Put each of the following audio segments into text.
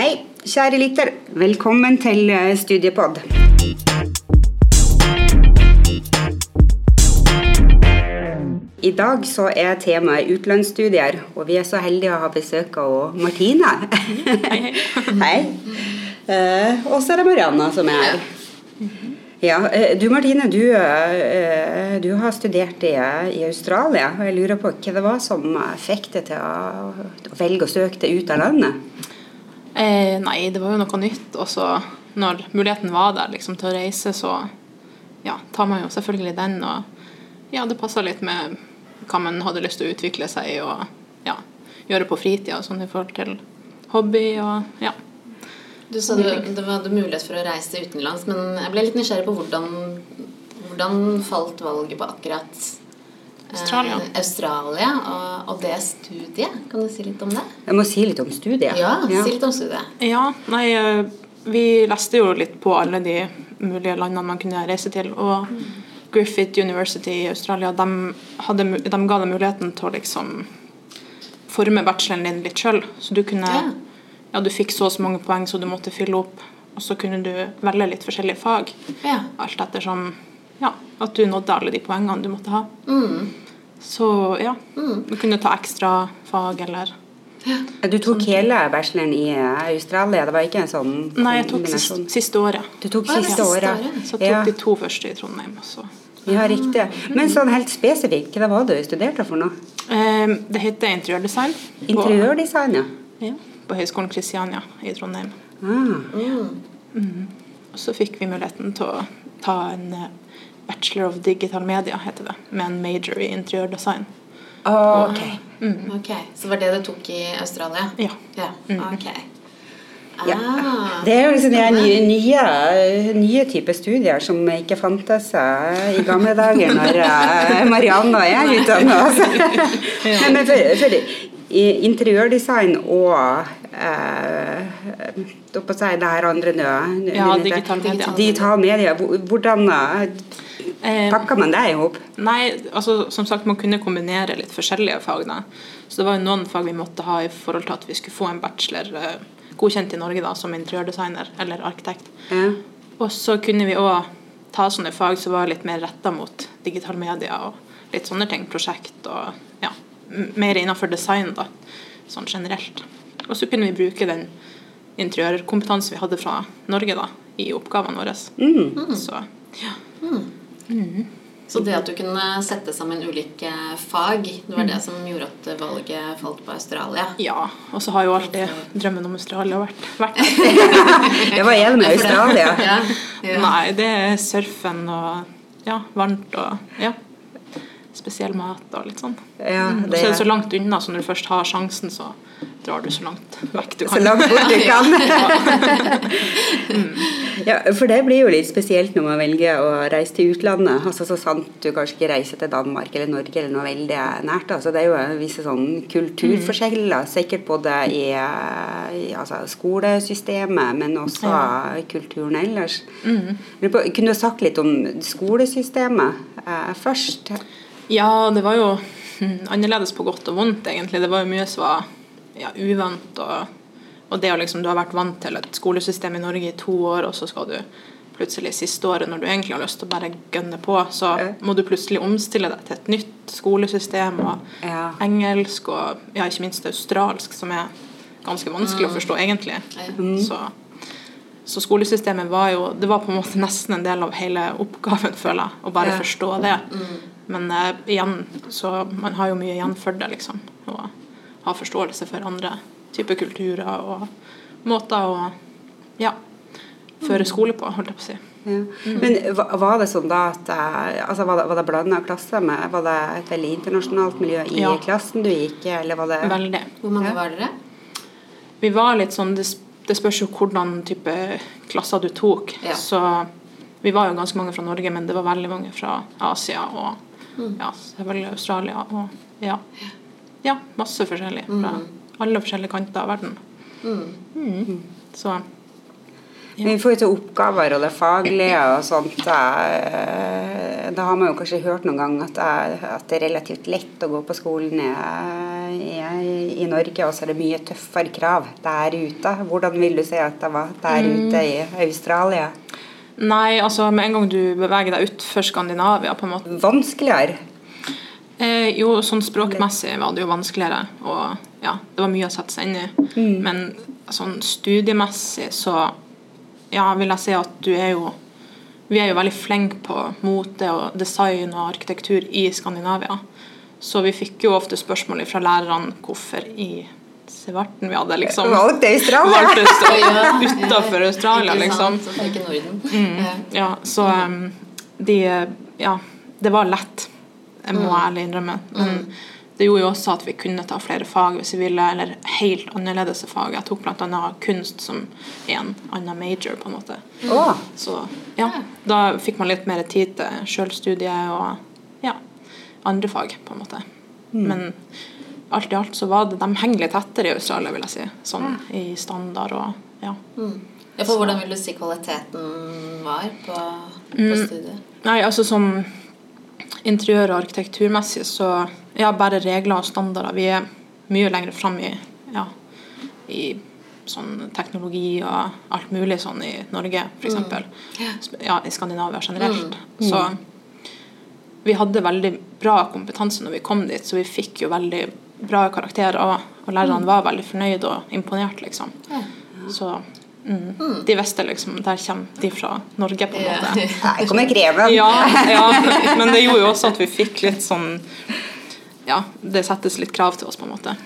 Hei, kjære lytter. Velkommen til eh, Studiepod. I dag så er temaet utenlandsstudier, og vi er så heldige å ha besøk av Martine. Hei. Eh, og så er det Marianna som er her. Ja, eh, du Martine, du, du har studert i, i Australia. og Jeg lurer på hva det var som fikk deg til å velge å søke deg ut av landet? Eh, nei, det var jo noe nytt. Og så når muligheten var der liksom, til å reise, så ja, tar man jo selvfølgelig den. Og ja, det passa litt med hva man hadde lyst til å utvikle seg i og ja, gjøre på fritida, sånn i forhold til hobby og ja. Du sa du, du hadde mulighet for å reise utenlands, men jeg ble litt nysgjerrig på hvordan, hvordan falt valget på akkurat Australia. Australia og, og det studiet. Kan du si litt om det? Jeg må si litt om studiet. Ja, si litt om studiet. Ja, nei, eh, vi leste jo litt på alle de mulige landene man kunne reise til. Og Griffith University i Australia de, hadde, de ga deg muligheten til å liksom forme bacheloren din litt sjøl. Så du kunne Ja. Ja, du fikk så og så mange poeng så du måtte fylle opp, og så kunne du velge litt forskjellige fag. Ja. Alt ettersom ja, at du nådde alle de poengene du måtte ha. Mm. Så ja, du kunne ta ekstra fag eller Du tok hele bacheloren i eh, Australia? Det var ikke en sånn Nei, jeg tok siste, siste året. Du tok siste siste året? året. Så jeg tok Ja. de to første i Trondheim. Også. ja, riktig. Men sånn helt spesifikt, hva var det du studerte for noe? Eh, Det heter interiørdesign. Interiørdesign, ja. Ja, på Høgskolen Kristiania i Trondheim. Ah. Og så fikk vi muligheten til å ta en eh, Bachelor of Digital Media, heter det, med en major i interiørdesign. Ah, ok. Ok, Så var det det tok i Australia? Ja. Ja, ok. Ja. Ah, Det er jo liksom de nye, nye, nye typer studier som ikke fantes eh, i gamle dager når eh, Marianne og jeg utdanna oss. Nei, men for, for interiørdesign og eh, si det her andre nå Ja, digital media. Digital media. Hvordan eh, Eh, pakker man det i hop? Nei, altså som sagt, man kunne kombinere litt forskjellige fag. da. Så det var jo noen fag vi måtte ha i forhold til at vi skulle få en bachelor eh, godkjent i Norge da, som interiørdesigner eller arkitekt. Ja. Og så kunne vi òg ta sånne fag som var litt mer retta mot digital medier og litt sånne ting. Prosjekt og mer innenfor design, da, sånn generelt. Og så kunne vi bruke den interiørkompetansen vi hadde fra Norge da, i oppgavene våre. Så ja. Så det at du kunne sette sammen ulike fag, det var det som gjorde at valget falt på Australia? Ja, og så har jo alltid drømmen om Australia vært, vært der. Ja, hva er med Australia? Ja, ja. Nei, det er surfen og ja, varmt og ja, spesiell mat og litt sånn. Ja, Og så er det så langt unna, så når du først har sjansen, så drar du så langt vekk du kan. så langt bort du kan. Ja, for det blir jo litt spesielt når man velger å reise til utlandet. Altså Så sant du kanskje ikke reiser til Danmark eller Norge eller noe veldig nært. Altså Det er jo visse sånn kulturforskjeller, sikkert både i, i altså, skolesystemet, men også kulturen ellers. Mm. Kunne du sagt litt om skolesystemet eh, først? Ja, det var jo hm, annerledes på godt og vondt, egentlig. Det var jo mye som var ja, uvant. Og, og det å liksom, du har vært vant til et skolesystem i Norge i to år, og så skal du plutselig siste året, når du egentlig har lyst til å bare gønne på, så Ja. må du plutselig omstille deg til et nytt skolesystem, og Ja. engelsk, og ja, ikke minst australsk, som er ganske vanskelig å forstå, egentlig. Så, så skolesystemet var jo Det var på en måte nesten en del av hele oppgaven, føler jeg, å bare Ja. forstå det. Men eh, igjen, så man har jo mye igjen for det, liksom. Og ha forståelse for andre typer kulturer og måter å ja, føre skole på, holdt jeg på å si. Ja. Men var det sånn da at eh, altså Var det, var det blanda klasse? Med, var det et veldig internasjonalt miljø i Ja. klassen du gikk i, eller var det Veldig. Hvor mange Ja. var dere? Vi var litt sånn Det, det spørs jo hvordan type klasser du tok. Ja. Så vi var jo ganske mange fra Norge, men det var veldig mange fra Asia og ja, selvfølgelig Australia og ja. ja masse forskjellig. Fra alle forskjellige kanter av verden. Mm. Så Vi får jo til oppgaver og det faglige og sånt. Da har man jo kanskje hørt noen gang at det, er, at det er relativt lett å gå på skolen i, i, i Norge, og så er det mye tøffere krav der ute. Hvordan vil du si at det var der Mm. ute i Australia? Nei, altså med en gang du beveger deg utfor Skandinavia, på en måte Vanskeligere? eh, Jo, sånn språkmessig var det jo vanskeligere, og ja, det var mye å sette seg inn i. Men sånn studiemessig så ja, vil jeg si at du er jo Vi er jo veldig flinke på mote og design og arkitektur i Skandinavia. Så vi fikk jo ofte spørsmål fra lærerne hvorfor i svarten vi hadde liksom Valgt Australia? utafor Australia, Ikke liksom. sant? Så det ikke Norden. Mm, Ja, så um, de Ja, det var lett, jeg må ærlig innrømme. Men det gjorde jo også at vi kunne ta flere fag hvis vi ville, eller helt annerledes fag. Jeg tok bl.a. kunst som en annen major, på en måte. Så ja, da fikk man litt mer tid til sjølstudie og ja, andre fag, på en måte. Men alt i alt så var det De henger litt etter i Australia, vil jeg si. Sånn i standard og ja. Ja, for hvordan vil du si kvaliteten var på, på Mm. studiet? Nei, altså som interiør- og arkitekturmessig så ja, bare regler og standarder. Vi er mye lenger fram i, ja, i sånn teknologi og alt mulig sånn i Norge, f.eks. Sp- Ja, i Skandinavia generelt. Så vi hadde veldig bra kompetanse når vi kom dit, så vi fikk jo veldig bra karakter, og, og lærerne var veldig fornøyd og imponert, liksom. Så mm, de visste liksom Der kommer de fra Norge, på en måte. her kommer greven! Ja, ja, men det gjorde jo også at vi fikk litt sånn Ja, det settes litt krav til oss, på en måte.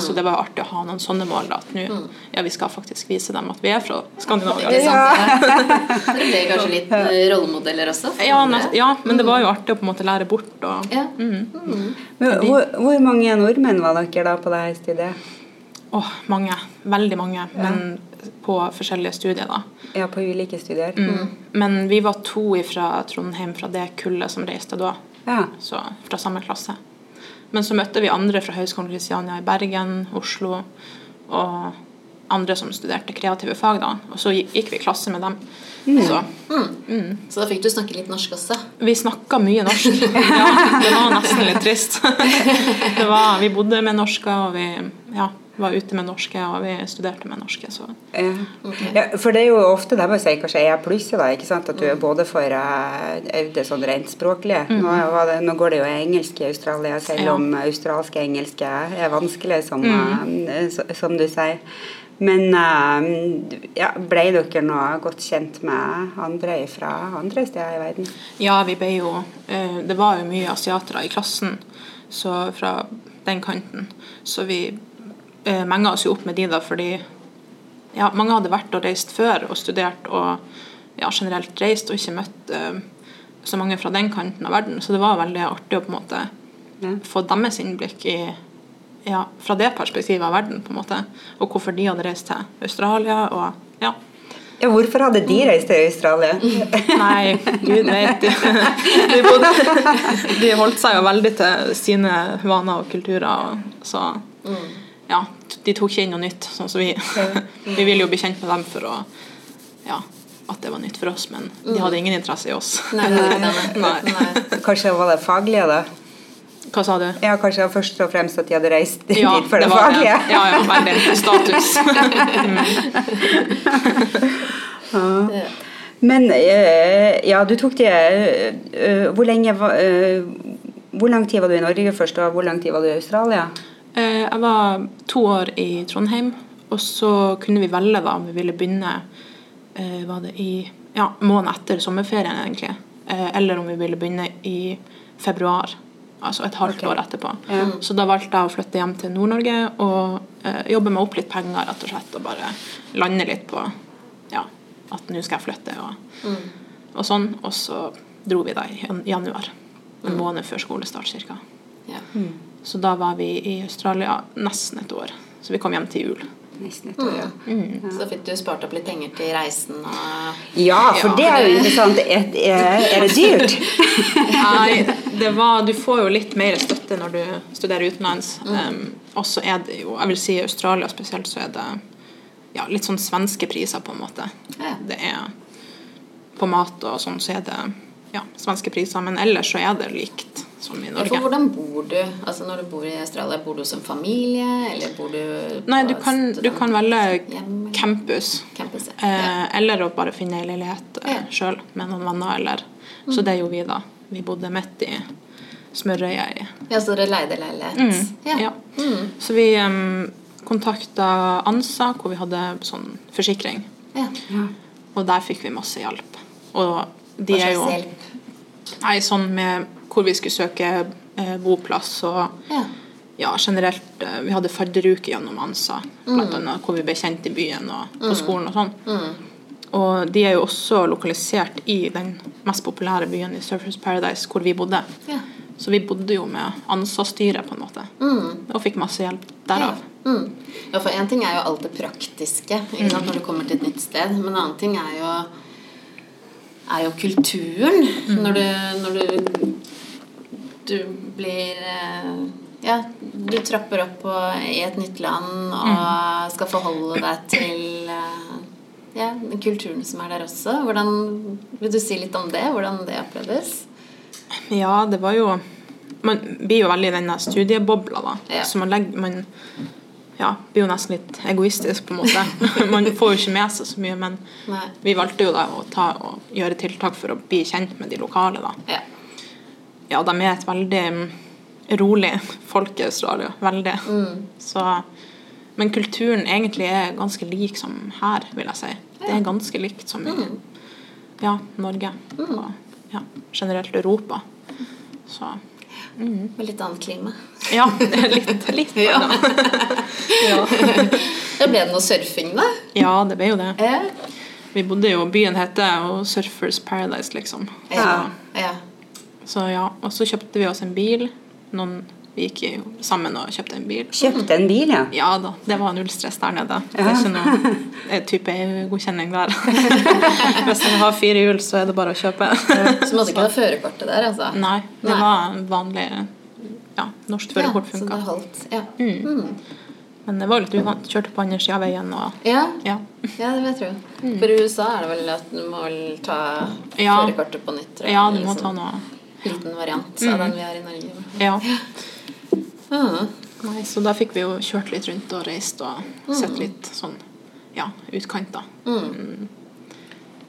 Så det var artig å ha noen sånne mål. da, At nå, ja, vi skal faktisk vise dem at vi er fra Skandinavia. Ikke Liksom. Ja. Dere ble kanskje litt eh, rollemodeller også? Ja, ja, men det var jo artig å på en måte lære bort. Og, Ja. Mm. Men hvor, hvor mange nordmenn var dere da på det her studiet? Åh, mange. Veldig mange. Men på forskjellige studier, da. Ja, på ulike studier? Mm. Men vi var to fra Trondheim fra det kullet som reiste da. Ja. Så fra samme klasse. Men så møtte vi andre fra Høgskolen Kristiania i Bergen, Oslo og andre som studerte kreative fag. da. Og så gikk vi i klasse med dem. Så Så da fikk du snakke litt norsk også? vi snakka mye norsk. Ja, det var nesten litt trist. Det var, vi bodde med norsker, og vi ja, var ute med norske, og vi studerte med norske. Så Ja. ja, for det er jo ofte det man sier kanskje er plusset, da. ikke sant? At du er både for uh, det sånn rent språklige. Nå, det, nå går det jo engelsk i Australia, selv Ja. om australske engelske er vanskelig, som, eh, uh, som du sier. Men uh, ja, ble dere nå godt kjent med andre fra andre steder i verden? Ja, vi ble jo uh, Det var jo mye asiatere i klassen så fra den kanten. Så vi eh, menga oss jo opp med de da fordi ja, mange hadde vært og reist før og studert og ja, generelt reist og ikke møtt uh, så mange fra den kanten av verden. Så det var veldig artig å på en måte mm. få deres innblikk i ja, fra det perspektivet av verden, på en måte. Og hvorfor de hadde reist til Australia og ja. Ja, hvorfor hadde de reist til Australia? Nei, gud vet. De, de, bodde, de holdt seg jo veldig til sine vaner og kulturer. Og, så ja, de tok ikke inn noe nytt. Sånn som vi. Vi ville jo bli kjent med dem for å ja, at det var nytt for oss, men de hadde ingen interesse i oss. Nei, nei, nei, nei. Kanskje var det faglige, da? Hva sa du? Ja, kanskje først og fremst at de hadde reist Ja, for det, var faglige? Ja, ja, veldig. Status. Ja. Men eh, ja, du tok det eh, Hvor lenge var eh, Hvor lang tid var du i Norge først, og hvor lang tid var du i Australia? Eh, Jeg var to år i Trondheim, og så kunne vi velge da om vi ville begynne eh, var det i ja, måneden etter sommerferien, egentlig. Eh, Eller om vi ville begynne i februar. Altså et halvt okay. år etterpå. Ja. Så da valgte jeg å flytte hjem til Nord-Norge og eh, jobbe meg opp litt penger, rett og slett. Og bare lande litt på ja, at nå skal jeg flytte og, og sånn. Og så dro vi da i januar. En måned før skolestart ca. Ja. Så da var vi i Australia nesten et år. Så vi kom hjem til jul. Nesten et år, ja. Så da fikk du spart opp litt penger til reisen og Ja, for Ja. det er jo interessant. Er, er, er det dyrt? Nei, det var, du får jo litt mer støtte når du studerer utenlands. Um, og så er det jo, jeg vil si i Australia spesielt, så er det ja, litt sånn svenske priser, på en måte. Ja. Det er På mat og sånn så er det ja, svenske priser, men ellers så er det likt som i Norge. for hvordan bor du? Altså Når du bor i Australia, bor du som familie, eller bor du Nei, du kan, du kan velge campus. campus? Ja. Eh, eller å bare finne ei leilighet eh, Ja. sjøl med noen venner. Eller. Så det gjorde vi, da. Vi bodde midt i Smørøya. ja, så dere leide leilighet? Mm, Ja. ja. Så vi um, kontakta ANSA, hvor vi hadde sånn forsikring. ja. Og der fikk vi masse hjelp. Og de Hva er jo slags hjelp? Nei, sånn med hvor vi skulle søke eh, boplass og Ja. ja, generelt eh, Vi hadde fadderuke gjennom ANSA, blant annet, hvor vi ble kjent i byen og på skolen og sånn. Og de er jo også lokalisert i den mest populære byen i Surfers Paradise, hvor vi bodde. Ja. Så vi bodde jo med ANSA-styret, på en måte. Og fikk masse hjelp derav. Mm. ja, for én ting er jo alt det praktiske sant, når du kommer til et nytt sted, men en annen ting er jo er jo kulturen. Når du, når du du blir eh, Ja, du trapper opp på, i et nytt land og skal forholde deg til eh, ja, kulturen som er der også. Hvordan, vil du si litt om det? Hvordan det opplevdes? Ja, det var jo Man blir jo veldig i denne studiebobla, da. Ja. Så man legger Man ja, blir jo nesten litt egoistisk, på en måte. man får jo ikke med seg så mye, men Nei. vi valgte jo da å ta gjøre tiltak for å bli kjent med de lokale, da. Ja. Ja, de er et veldig mm, rolig folk i Australia. Veldig. Mm. Så Men kulturen egentlig er ganske lik som her, vil jeg si. Det er ganske likt som i Mm. ja, Norge og ja, generelt Europa. Så Med litt annet klima. ja, litt, litt Ja. ja. Da ble det noe surfing, da. ja, det ble jo det. Eh? Vi bodde jo Byen heter jo Surfers Paradise, liksom. Ja. ja. Så ja, Og så kjøpte vi oss en bil. Noen, vi gikk jo sammen og kjøpte en bil. Kjøpte en bil, ja. Ja da, det var null stress der nede. Det er ikke noe type EU-godkjenning der. Hvis man har fire hjul, så er det bare å kjøpe. Så måtte ikke ha førerkortet der, altså? Nei, det Nei. var vanlig ja, norsk førerkort Ja, så det funka. holdt. Ja. Mm. Men det var litt uvant. Kjørte på andre sida av veien og Ja. ja. ja, det vil jeg tro. For i USA er det vel at du må ta Ja. førerkortet på nytt? ja, du må liksom. ta noe Liten variant av den vi har i Norge. Ja. Ah. Nei, så da fikk vi jo kjørt litt rundt og reist og sett litt sånn ja, utkanter. Mm.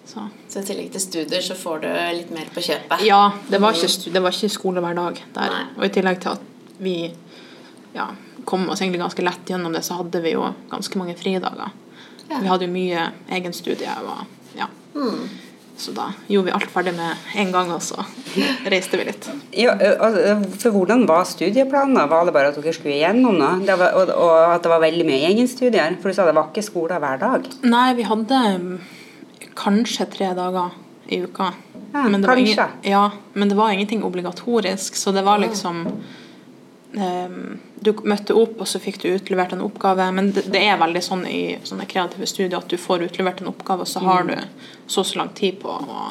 Så Så i tillegg til studier så får du litt mer på kjøpet? Ja, det var ikke, stu- det var ikke skole hver dag der. Nei. Og i tillegg til at vi ja, kom oss egentlig ganske lett gjennom det, så hadde vi jo ganske mange fridager. Ja. Vi hadde jo mye egenstudie og ja. Mm. Så da gjorde vi alt ferdig med en gang, og så reiste vi litt. Ja, for hvordan var studieplanen? da? Var det bare at dere skulle igjennom noe? Det var, og, at det var veldig mye egenstudier? For du sa det var ikke skoler hver dag? Nei, vi hadde mm, kanskje tre dager i uka. Ja, var kanskje. ingen- ja, men det var ingenting obligatorisk, så det var liksom ehm, Du møtte opp, og så fikk du utlevert en oppgave. Men det, det er veldig sånn i sånne kreative studier at du får utlevert en oppgave, og så har du så og så lang tid på å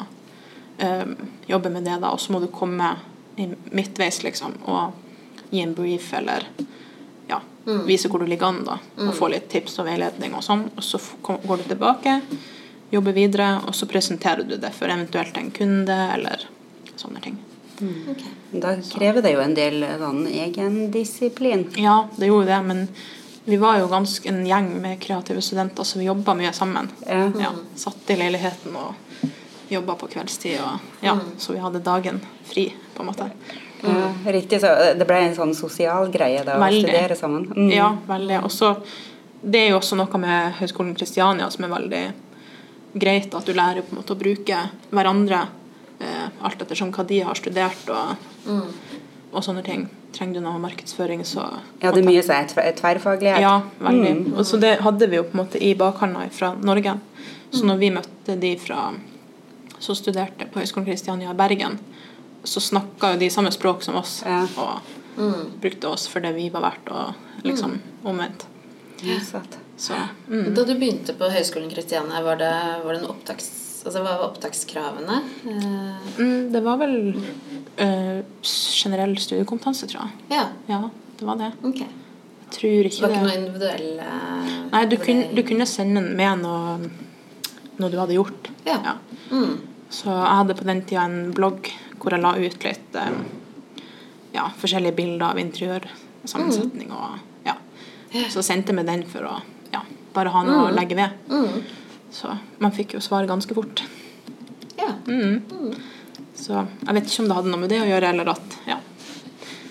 um, jobbe med det, da, og så må du komme i midtveis, liksom, og gi en brief eller ja, vise hvor du ligger an, da, og få litt tips og veiledning og sånn. Og så går du tilbake, jobber videre, og så presenterer du det for eventuelt en kunde eller sånne ting. Ok. Da krever det jo en del sånn egendisiplin. Ja, det gjorde det, men vi var jo ganske en gjeng med kreative studenter, så vi jobba mye sammen. Ja. Ja, satt i leiligheten og jobba på kveldstid, og, ja, så vi hadde dagen fri, på en måte. Ja, riktig, så det ble en sånn sosial greie da, å studere sammen. Mm. Ja, veldig. Og så Det er jo også noe med Høgskolen Kristiania som er veldig greit, at du lærer på en måte å bruke hverandre eh, alt ettersom hva de har studert og, og sånne ting. Trenger du noe markedsføring, så Ja, det er mye som er tverrfaglighet. Ja, veldig. Og så det hadde vi jo på en måte i bakhånda fra Norge. Så når vi møtte de fra som studerte på Høgskolen Kristiania i Bergen, så snakka jo de samme språk som oss, Ja. og brukte oss for det vi var verdt, og liksom omvendt. Ja. Så mm. Da du begynte på Høgskolen Kristiania, var det, var det en opptaks... Altså, hva var opptakskravene? Eh, Mm, det var vel uh, generell studiekompetanse, tror jeg. ja, Ja, det var det. ok. Jeg tror Det var ikke noe noe uh, Nei, du kunne, du kunne sende med noe, noe du hadde gjort. Ja. Mm. Så jeg hadde på den tida en blogg hvor jeg la ut litt eh, ja, forskjellige bilder av interiørsammensetning. Og, ja. Så sendte jeg meg den for å ja, bare ha noe å legge ved. Mm. Så man fikk jo svar ganske fort. Ja. Mm. Så jeg vet ikke om det hadde noe med det å gjøre, eller at Ja.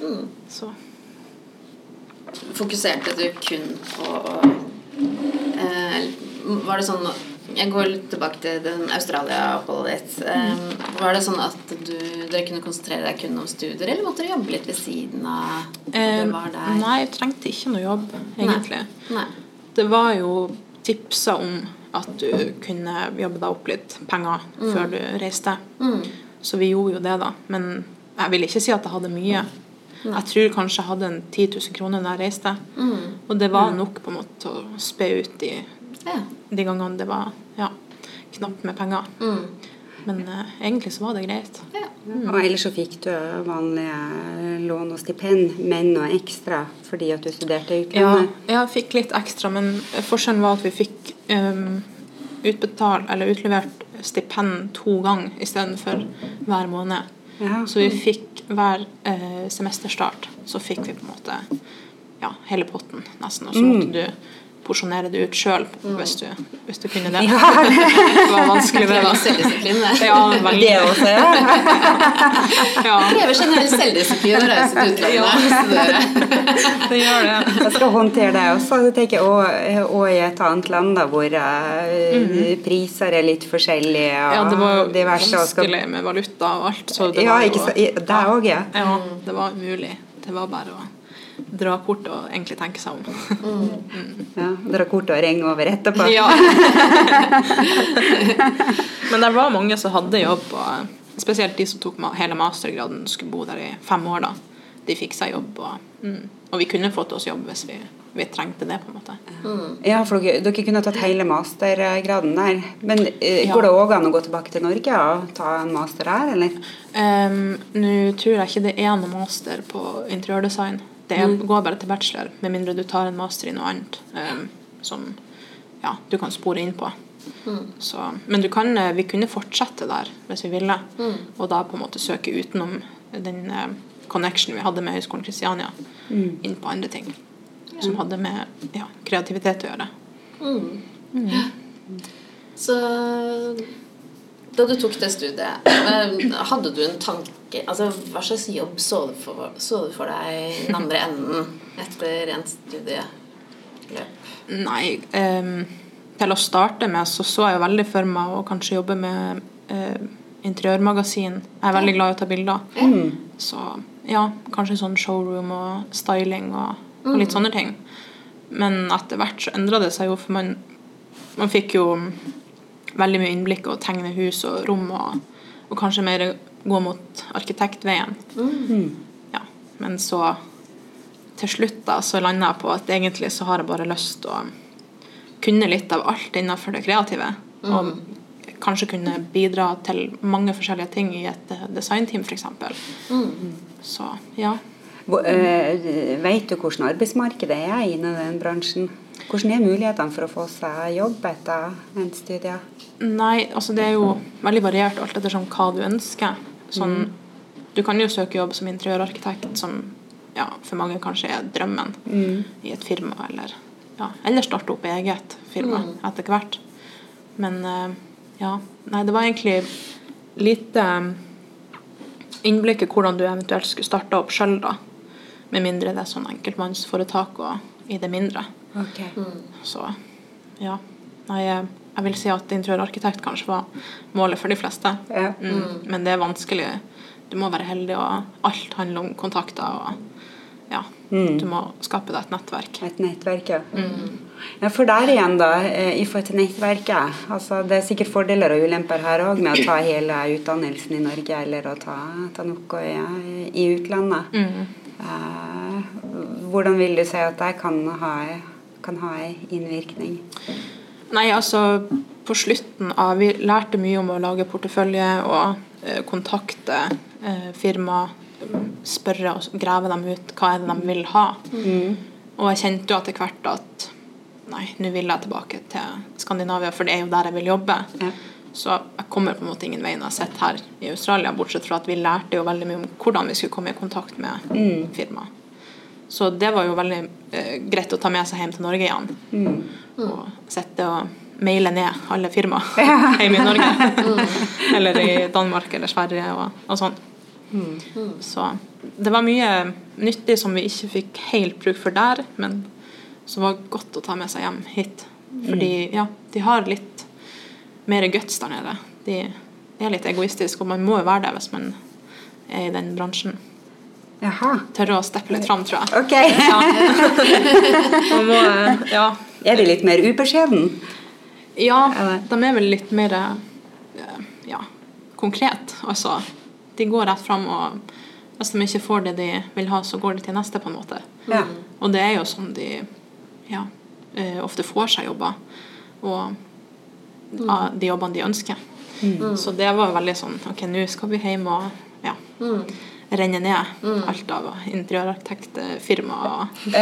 Mm. Så Fokuserte du kun på eh, Var det sånn Jeg går litt tilbake til den Australia-oppholdet ditt. Eh, var det sånn at du, dere kunne konsentrere deg kun om studier, eller måtte dere jobbe litt ved siden av? eh? Nei, jeg trengte ikke noe jobb, egentlig. Nei. Det var jo tipsa om at du kunne jobbe deg opp litt penger før du reiste. Mm. Så vi gjorde jo det, da. Men jeg vil ikke si at jeg hadde mye. Jeg tror kanskje jeg hadde en 10 000 kroner da jeg reiste. Mm. Og det var nok på en måte til å spe ut de, Ja. de gangene det var ja, knapt med penger. Mm. Men uh, egentlig så var det greit. ja. Og ellers så fikk du vanlige lån og stipend, men noe ekstra fordi at du studerte i Ja, jeg fikk litt ekstra, men forskjellen var at vi fikk um, utbetalt eller utlevert stipend to ganger istedenfor hver måned. Ja. Så vi fikk hver eh, semesterstart så fikk vi på en måte ja, hele potten, nesten. Og så måtte du porsjonere det ut sjøl hvis, du- hvis du kunne det. det var vanskelig, det, da. selvdisiplin, det. Ja, veldig. Det også, ja. Ja, Krever generell selvdisiplin å reise til utlandet. Ja. det gjør det. Jeg skal håndtere det også. Jeg tenker, og, og i et annet land da, hvor mm. priser er litt forskjellige og. Ja, det var jo diverse. skal- vanskelig med valuta og alt. Så det Ja, var jo, ikke så, I- Det òg, ja. Ja, det var umulig. Det var bare å dra kort og egentlig tenke seg om. ja. Dra kort og ringe over etterpå. Ja. Men det var mange som hadde jobb, og spesielt de som tok hele mastergraden, skulle bo der i fem år. da. De fikk seg jobb, og, mm. og vi kunne fått oss jobb hvis vi, vi trengte det. på en måte. Ja, for dere, dere kunne tatt hele mastergraden der. Men eh, Ja. går det òg an å gå tilbake til Norge og ta en master her, eller? Um, Nå tror jeg ikke det er noe master på interiørdesign. Det er, går bare til bachelor, med mindre du tar en master i noe annet um, som ja, du kan spore inn på. Så, men du kan, eh, vi kunne fortsette der hvis vi ville, og da på en måte søke utenom den uh, connection vi hadde med Høgskolen Kristiania, inn på andre ting som hadde med ja, kreativitet å gjøre. Så da du tok det studiet, hadde du en tanke altså Hva slags jobb så du for, så du for deg i den andre enden etter en studieløp? Nei, um, til å starte med så så jeg jo veldig for meg å kanskje jobbe med uh, interiørmagasin. Jeg er veldig glad i å ta bilder. Så ja, kanskje sånn showroom og styling og, og litt sånne ting. Men etter hvert så endra det seg jo, for man, man fikk jo veldig mye innblikk og tegne hus og rom, og, og kanskje mer gå mot arkitektveien. Ja, men så til slutt da, så landa jeg på at egentlig så har jeg bare lyst til å kunne litt av alt innenfor det kreative. Og kanskje kunne bidra til mange forskjellige ting i et eh, designteam, f.eks. Så ja. Hvor- eh, Vet du hvordan arbeidsmarkedet er innen den bransjen? Hvordan er mulighetene for å få seg jobb etter en studie? Nei, altså det er jo veldig variert alt etter sånn hva du ønsker. Sånn, Du kan jo søke jobb som interiørarkitekt, som ja, for mange kanskje er drømmen i et firma, eller, ja, eller starte opp eget firma etter hvert. Men eh, ja, nei, det var egentlig lite eh, innblikk i hvordan du eventuelt skulle starte opp sjøl, da. Med mindre det er sånn enkeltmannsforetak og i det mindre. Ok. Så ja. Nei, jeg, jeg vil si at interiørarkitekt kanskje var målet for de fleste. Ja. Mm. Men det er vanskelig. Du må være heldig, og alt handler om kontakter. og ja, Du må skape deg et nettverk. Et nettverk, ja. ja. For der igjen, da, eh, i forhold til nettverket. Altså, det er sikkert fordeler og ulemper her òg med å ta hele utdannelsen i Norge eller å ta, ta noe i, i utlandet. Eh, hvordan vil du si at det kan ha, kan ha en innvirkning? Nei, altså på slutten av Vi lærte mye om å lage portefølje og eh, kontakte eh, firma. Spørre og grave dem ut hva er det de vil ha. Og jeg kjente jo etter hvert at nei, nå vil jeg tilbake til Skandinavia, for det er jo der jeg vil jobbe. Ja. Så jeg kommer på en måte ingen vei når jeg sitter her i Australia, bortsett fra at vi lærte jo veldig mye om hvordan vi skulle komme i kontakt med Mm. firmaet. Så det var jo veldig eh, greit å ta med seg hjem til Norge igjen. Mm. Og sitte og maile ned alle firma hjemme i Norge. eller i Danmark eller Sverige og, og sånn. Så det var mye nyttig som vi ikke fikk helt bruk for der, men som var godt å ta med seg hjem hit. Fordi ja, de har litt mer guts der nede. De er litt egoistiske, og man må jo være det hvis man er i den bransjen. Jaha. Tørre å steppe litt fram, tror jeg. Ok. Ja. må, ja. Er de litt mer ubeskjeden? ja, de er vel litt mer eh, ja, konkret. Altså, de går rett fram, og hvis de ikke får det de vil ha, så går de til neste, på en måte. Ja. Og det er jo sånn de ja, eh, ofte får seg jobber. Og av de jobbene de ønsker. Så det var veldig sånn Ok, nå skal vi hjem og ja, renne ned alt av interiørarkitektfirma. og-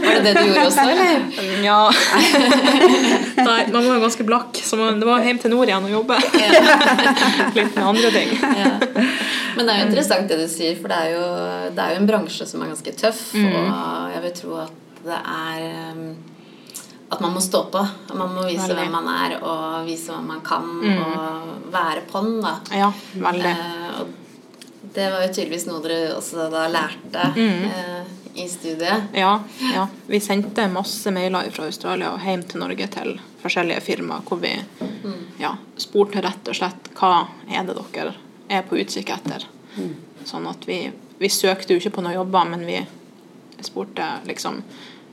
Var det det du gjorde også, eller? Ja. Nei, man var jo ganske blakk, så man, det var hjem til nord igjen og jobbe. Litt med andre ting. Ja. Men det er jo interessant det du sier, for det er jo, det er jo en bransje som er ganske tøff. Og jeg vil tro at det er um, At man må stå på. Man må vise Veldig. hvem man er, og vise hva man kan, og være på'n, da. Ja, veldig. Eh, det var jo tydeligvis noe dere også da lærte eh, i studiet. Ja, ja. Vi sendte masse mailer fra Australia og hjem til Norge til forskjellige firmaer hvor vi ja, spurte rett og slett hva er det dere er på utkikk etter. Sånn at vi, vi søkte jo ikke på noen jobber, men vi spurte liksom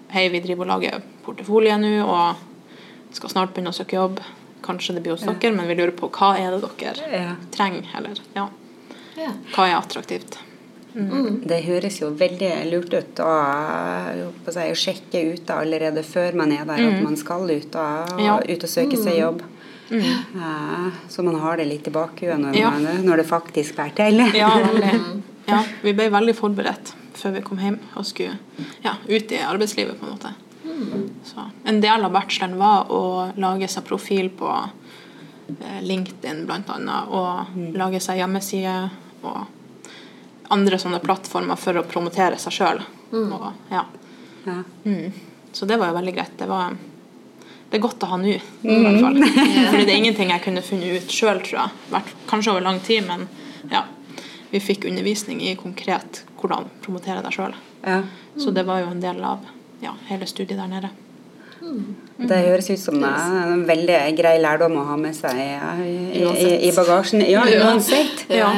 Hei, vi driver og lager portefolje nå og skal snart begynne å søke jobb. Kanskje det blir hos dere, men vi lurer på hva er det dere Ja. trenger, eller ja, Ja. hva er attraktivt. Det høres jo veldig lurt ut å, å si, å sjekke ut da allerede før man er der at man skal ut og, Ja. ut og søke seg jobb. Eh, så man har det litt i bakhuet når, Ja. når det faktisk bærer til. Ja. Ja, vi ble veldig forberedt før vi kom hjem og skulle ja, ut i arbeidslivet. på en måte. Så En del av bacheloren var å lage seg profil på eh, LinkedIn bl.a. Og lage seg hjemmeside og andre sånne plattformer for å promotere seg sjøl. Ja. Ja. Mm. Så det var jo veldig greit. Det, var, det er godt å ha nå, i hvert fall. Fordi det er ingenting jeg kunne funnet ut sjøl, tror jeg. Vært, kanskje over lang tid, men ja. Vi fikk undervisning i konkret hvordan promotere deg sjøl. Ja. Så det var jo en del av ja, hele studiet der nede. Det høres ut som en veldig grei lærdom å ha med seg i, i, i, i bagasjen. Ja, uansett. Ja.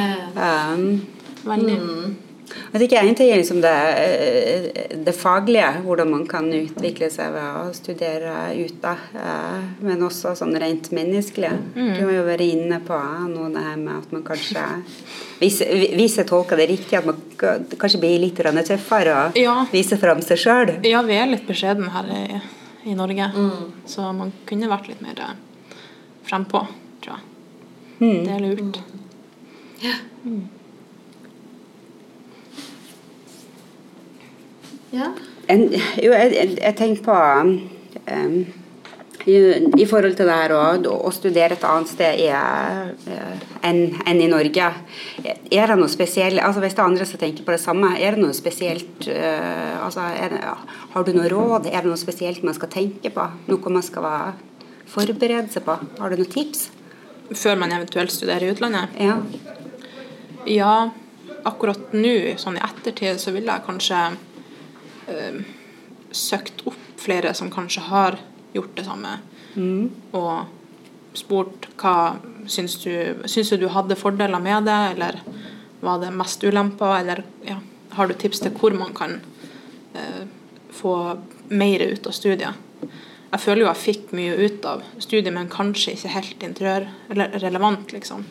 Um, Veldig. jeg tenker En ting er liksom det, det faglige, hvordan man kan utvikle seg ved å studere ute. eh, Men også sånn rent menneskelig. Du har jo vært inne på noe det her med at man kanskje Hvis, hvis jeg tolker det riktig, at man kanskje blir litt tøffere og Ja. vise fram seg sjøl. Ja, vi er litt beskjeden her i, i Norge, så man kunne vært litt mer eh, frempå, tror jeg. Det er lurt. Ja. En, jo, jeg, jeg, jeg tenker på um, i, I forhold til det her å, å studere et annet sted eh, enn en i Norge. Er det noe spesielt altså Hvis det er andre som tenker på det samme, er det noe spesielt uh, altså det, ja, Har du noe råd? Er det noe spesielt man skal tenke på? Noe man skal være, forberede seg på? Har du noen tips? Før man eventuelt studerer i utlandet. Ja. Ja, akkurat nå, sånn i ettertid, så ville jeg kanskje uh, søkt opp flere som kanskje har gjort det samme, og spurt hva syns du Syns du du hadde fordeler med det, eller var det mest ulemper, eller ja, har du tips til hvor man kan eh, få mer ut av studiet? Jeg føler jo jeg fikk mye ut av studiet, men kanskje ikke helt interiørrelevant, liksom.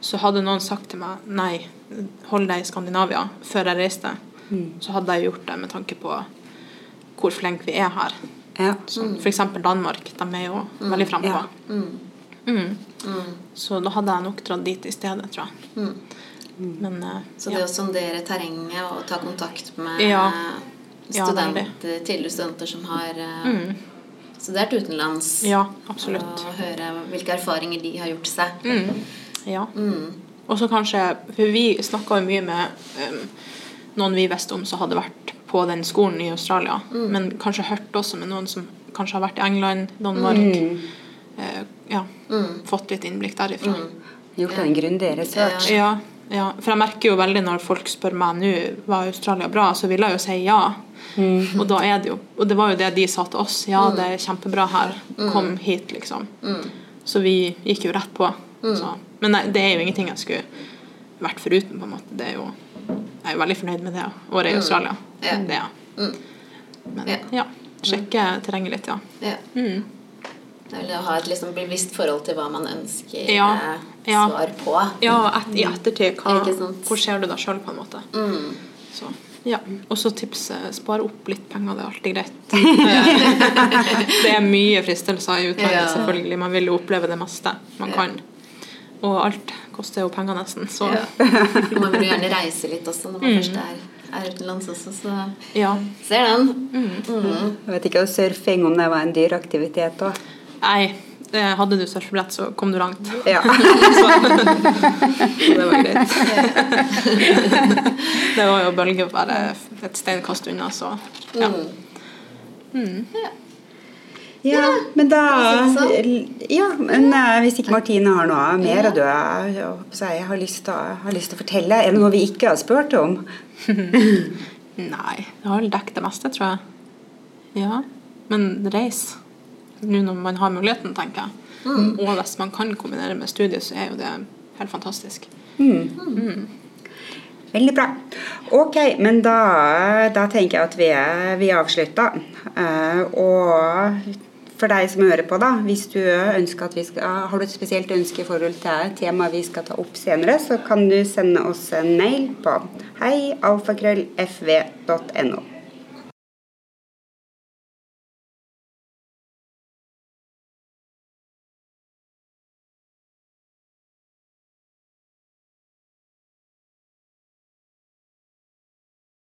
Så hadde noen sagt til meg nei, hold deg i Skandinavia før jeg reiste, så hadde jeg gjort det med tanke på hvor flinke vi er her. Ja. For eksempel Danmark, de er jo veldig frampå. Ja. Mm. Så da hadde jeg nok dratt dit i stedet, tror jeg. Men uh, Så det ja. å sondere terrenget og ta kontakt med Ja. studenter, tidligere studenter som har eh, studert utenlands. Og høre hvilke erfaringer de har gjort seg. Mm. Ja. Mm. Og så kanskje For vi snakka jo mye med um, noen vi visste om som hadde vært på den skolen i Australia, Mm. men kanskje hørt også med noen som kanskje har vært i England, Danmark. eh, ja, Mm. fått litt innblikk derifra. Gjort en grundig research. Ja, ja, for jeg merker jo veldig når folk spør meg nå var Australia bra, så vil jeg jo si ja. Mm. Og da er det jo Og det var jo det de sa til oss. Ja, det er kjempebra her. Kom hit, liksom. Mm. Så vi gikk jo rett på. Så. Men nei, det er jo ingenting jeg skulle vært foruten, på en måte. Det er jo Jeg er jo veldig fornøyd med det året i Australia. Mm. Det ja. Mm. Men Ja. ja. Sjekke terrenget litt, ja. Ja. Mm. Det er vel å ha et liksom bevisst forhold til hva man ønsker Ja. eh, Ja. svar på. Ja, et, i ettertid. Hva, hvor ser du deg sjøl, på en måte? Mm. Så, ja. Og så tipset spare opp litt penger, det er alltid greit. det er mye fristelser i utlandet, selvfølgelig. Man vil jo oppleve det meste man kan. Og alt koster jo penger, nesten. Så Ja. Man vil jo gjerne reise litt også når man først er, er utenlands også, så ja. ser den. Mm. Jeg vet ikke om surfing om det var en dyr aktivitet òg. Nei, eh, hadde du surfebrett, så kom du langt. Ja. Det var greit. det var jo bølge bare et steinkast unna, så ja. ja, men da Ja, men eh, hvis ikke Martine har noe mer å du jeg har lyst til å, fortelle Er det noe vi ikke har spurt om? Nei, det har vel dekket det meste, tror jeg. Ja. Men reis. Nå når man har muligheten, tenker jeg. Og hvis man kan kombinere med studiet, så er jo det helt fantastisk. Veldig bra. Ok, men da, da tenker jeg at vi er, vi er avslutta. Eh, og for deg som hører på, da, hvis du ønsker at vi skal, har du et spesielt ønske i forhold til temaet vi skal ta opp senere, så kan du sende oss en mail på heialfakrøllfv.no.